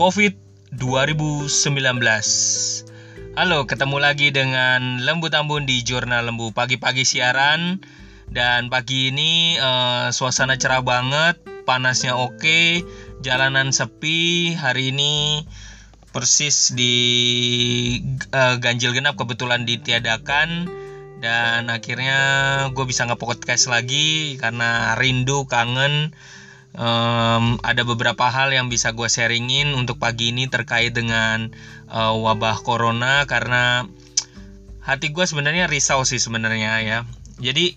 COVID 2019. Halo, ketemu lagi dengan Lembu Tambun di Jurnal Lembu pagi-pagi siaran dan pagi ini uh, suasana cerah banget, panasnya oke, jalanan sepi. Hari ini persis di uh, ganjil genap kebetulan ditiadakan dan akhirnya gue bisa nge podcast lagi karena rindu kangen um, ada beberapa hal yang bisa gue sharingin untuk pagi ini terkait dengan uh, wabah corona karena hati gue sebenarnya risau sih sebenarnya ya. Jadi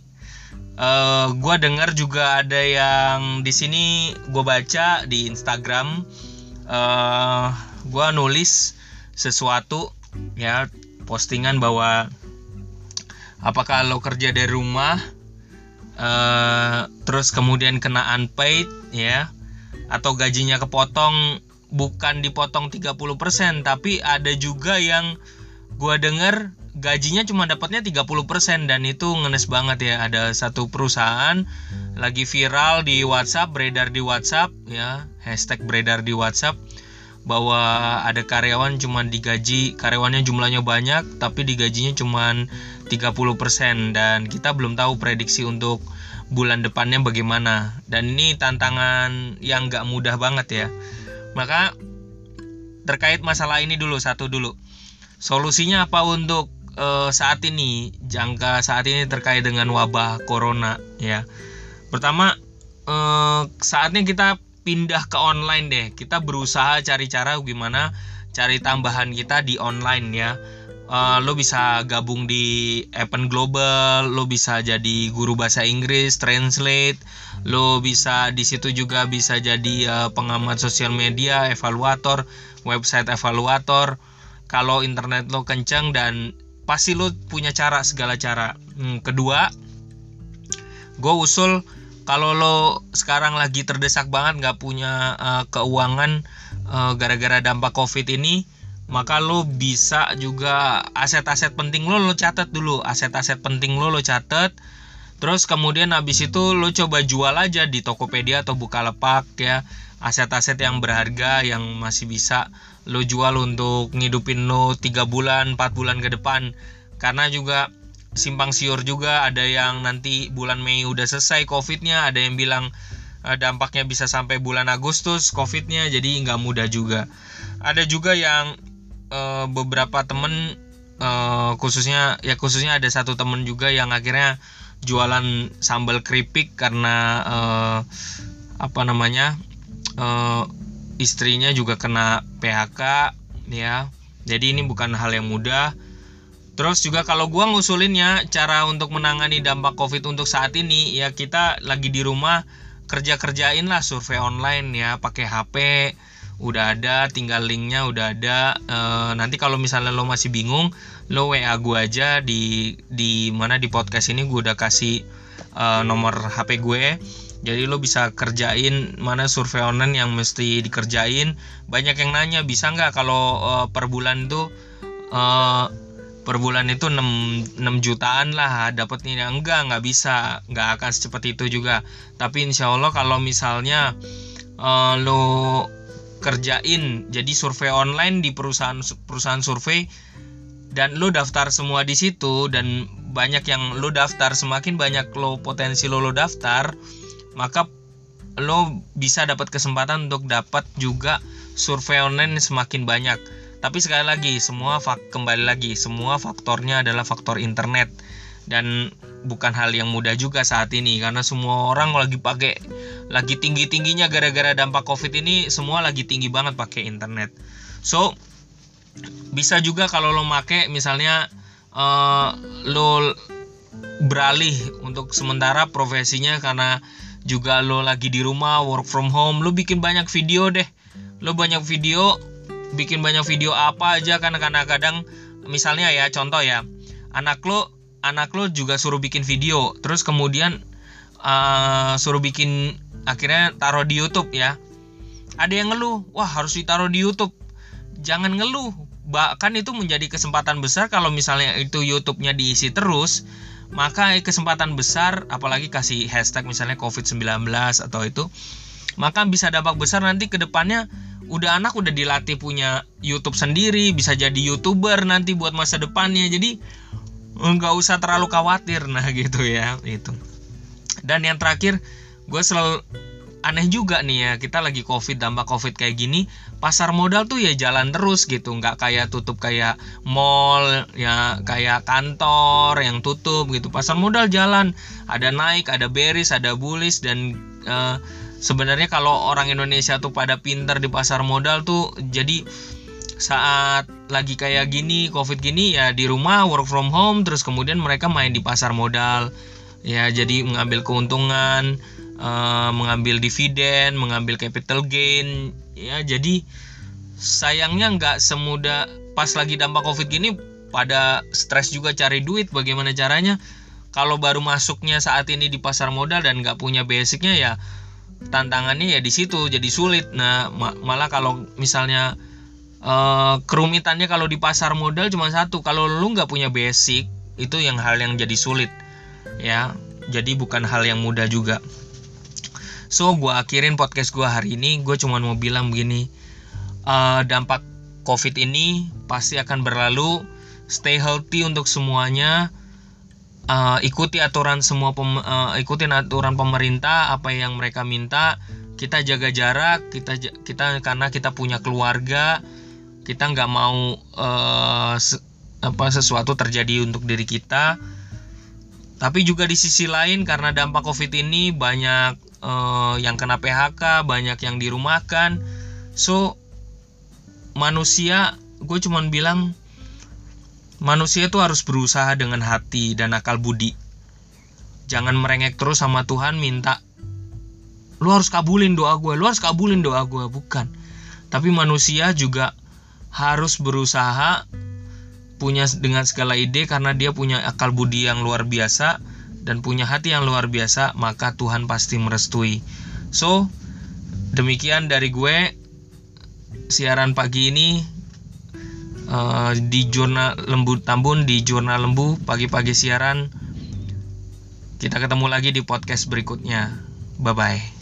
uh, gue dengar juga ada yang di sini gue baca di Instagram uh, gue nulis sesuatu ya postingan bahwa apakah lo kerja dari rumah uh, terus kemudian kena unpaid ya. Atau gajinya kepotong bukan dipotong 30% tapi ada juga yang gua denger gajinya cuma dapatnya 30% dan itu ngenes banget ya. Ada satu perusahaan lagi viral di WhatsApp beredar di WhatsApp ya. Hashtag beredar di WhatsApp bahwa ada karyawan cuma digaji karyawannya jumlahnya banyak tapi digajinya cuma 30% dan kita belum tahu prediksi untuk bulan depannya bagaimana. Dan ini tantangan yang gak mudah banget ya. Maka terkait masalah ini dulu satu dulu. Solusinya apa untuk uh, saat ini? Jangka saat ini terkait dengan wabah corona ya. Pertama uh, saatnya kita pindah ke online deh. Kita berusaha cari cara gimana cari tambahan kita di online ya uh, lo bisa gabung di Event Global, lo bisa jadi guru bahasa Inggris, translate, lo bisa di situ juga bisa jadi uh, pengamat sosial media, evaluator, website evaluator. Kalau internet lo kencang dan pasti lo punya cara segala cara. Hmm, kedua, gue usul kalau lo sekarang lagi terdesak banget nggak punya uh, keuangan uh, gara-gara dampak covid ini maka lo bisa juga aset-aset penting lo lo catat dulu. Aset-aset penting lo lo catat terus kemudian habis itu lo coba jual aja di Tokopedia atau Bukalapak ya. Aset-aset yang berharga yang masih bisa lo jual untuk ngidupin lo 3 bulan 4 bulan ke depan. Karena juga simpang siur juga ada yang nanti bulan Mei udah selesai covidnya ada yang bilang uh, dampaknya bisa sampai bulan Agustus covidnya jadi nggak mudah juga. Ada juga yang uh, beberapa temen uh, khususnya ya khususnya ada satu temen juga yang akhirnya jualan sambal keripik karena uh, apa namanya uh, istrinya juga kena PHK ya. Jadi ini bukan hal yang mudah. Terus juga kalau gua ngusulinnya cara untuk menangani dampak Covid untuk saat ini ya kita lagi di rumah kerja-kerjain lah survei online ya pakai HP udah ada tinggal linknya udah ada. E, nanti kalau misalnya lo masih bingung lo WA gue aja di di mana di podcast ini gue udah kasih e, nomor HP gue. Jadi lo bisa kerjain mana survei online yang mesti dikerjain. Banyak yang nanya bisa nggak kalau e, per bulan tuh e, per bulan itu 6, 6 jutaan lah dapatnya enggak nggak bisa. Nggak akan secepat itu juga. Tapi insya Allah kalau misalnya uh, lo kerjain jadi survei online di perusahaan perusahaan survei dan lo daftar semua di situ dan banyak yang lo daftar semakin banyak lo potensi lo lo daftar maka lo bisa dapat kesempatan untuk dapat juga survei online semakin banyak. Tapi sekali lagi, semua kembali lagi, semua faktornya adalah faktor internet dan bukan hal yang mudah juga saat ini karena semua orang lagi pakai lagi tinggi tingginya gara-gara dampak covid ini semua lagi tinggi banget pakai internet. So bisa juga kalau lo make misalnya uh, lo beralih untuk sementara profesinya karena juga lo lagi di rumah work from home lo bikin banyak video deh. Lo banyak video bikin banyak video apa aja karena kadang-kadang misalnya ya contoh ya anak lo anak lo juga suruh bikin video. Terus kemudian uh, suruh bikin akhirnya taruh di YouTube ya. Ada yang ngeluh wah harus ditaruh di YouTube. Jangan ngeluh. Bahkan itu menjadi kesempatan besar kalau misalnya itu YouTube-nya diisi terus maka kesempatan besar apalagi kasih hashtag misalnya COVID-19 atau itu maka bisa dampak besar nanti ke depannya. Udah anak udah dilatih punya YouTube sendiri bisa jadi youtuber nanti buat masa depannya. Jadi nggak usah terlalu khawatir nah gitu ya itu. Dan yang terakhir gue selalu aneh juga nih ya kita lagi covid dampak covid kayak gini pasar modal tuh ya jalan terus gitu nggak kayak tutup kayak mall ya kayak kantor yang tutup gitu. Pasar modal jalan ada naik ada beris ada bullish dan uh, sebenarnya kalau orang Indonesia tuh pada pinter di pasar modal tuh jadi saat lagi kayak gini covid gini ya di rumah work from home terus kemudian mereka main di pasar modal. Ya jadi mengambil keuntungan uh, mengambil dividen mengambil capital gain. Ya jadi sayangnya nggak semudah pas lagi dampak covid gini pada stres juga cari duit bagaimana caranya? Kalau baru masuknya saat ini di pasar modal dan nggak punya basicnya ya tantangannya ya di situ jadi sulit. Nah malah kalau misalnya uh, kerumitannya kalau di pasar modal cuma satu. Kalau lu nggak punya basic itu yang hal yang jadi sulit ya. Jadi bukan hal yang mudah juga. So gue akhirin podcast gue hari ini. Gue cuma mau bilang begini uh, dampak covid ini pasti akan berlalu. Stay healthy untuk semuanya. Uh, ikuti aturan semua pem, uh, ikutin aturan pemerintah apa yang mereka minta. Kita jaga jarak kita kita karena kita punya keluarga kita nggak mau uh, se, apa sesuatu terjadi untuk diri kita. Tapi juga di sisi lain karena dampak covid ini banyak uh, yang kena PHK banyak yang dirumahkan. So manusia gue cuman bilang manusia itu harus berusaha dengan hati dan akal budi. Jangan merengek terus sama Tuhan minta lu harus kabulin doa gue lu harus kabulin doa gue bukan. Tapi manusia juga harus berusaha punya dengan segala ide karena dia punya akal budi yang luar biasa dan punya hati yang luar biasa, maka Tuhan pasti merestui. So, demikian dari gue siaran pagi ini uh, di jurnal lembu Tambun di jurnal lembu pagi-pagi siaran. Kita ketemu lagi di podcast berikutnya. Bye bye.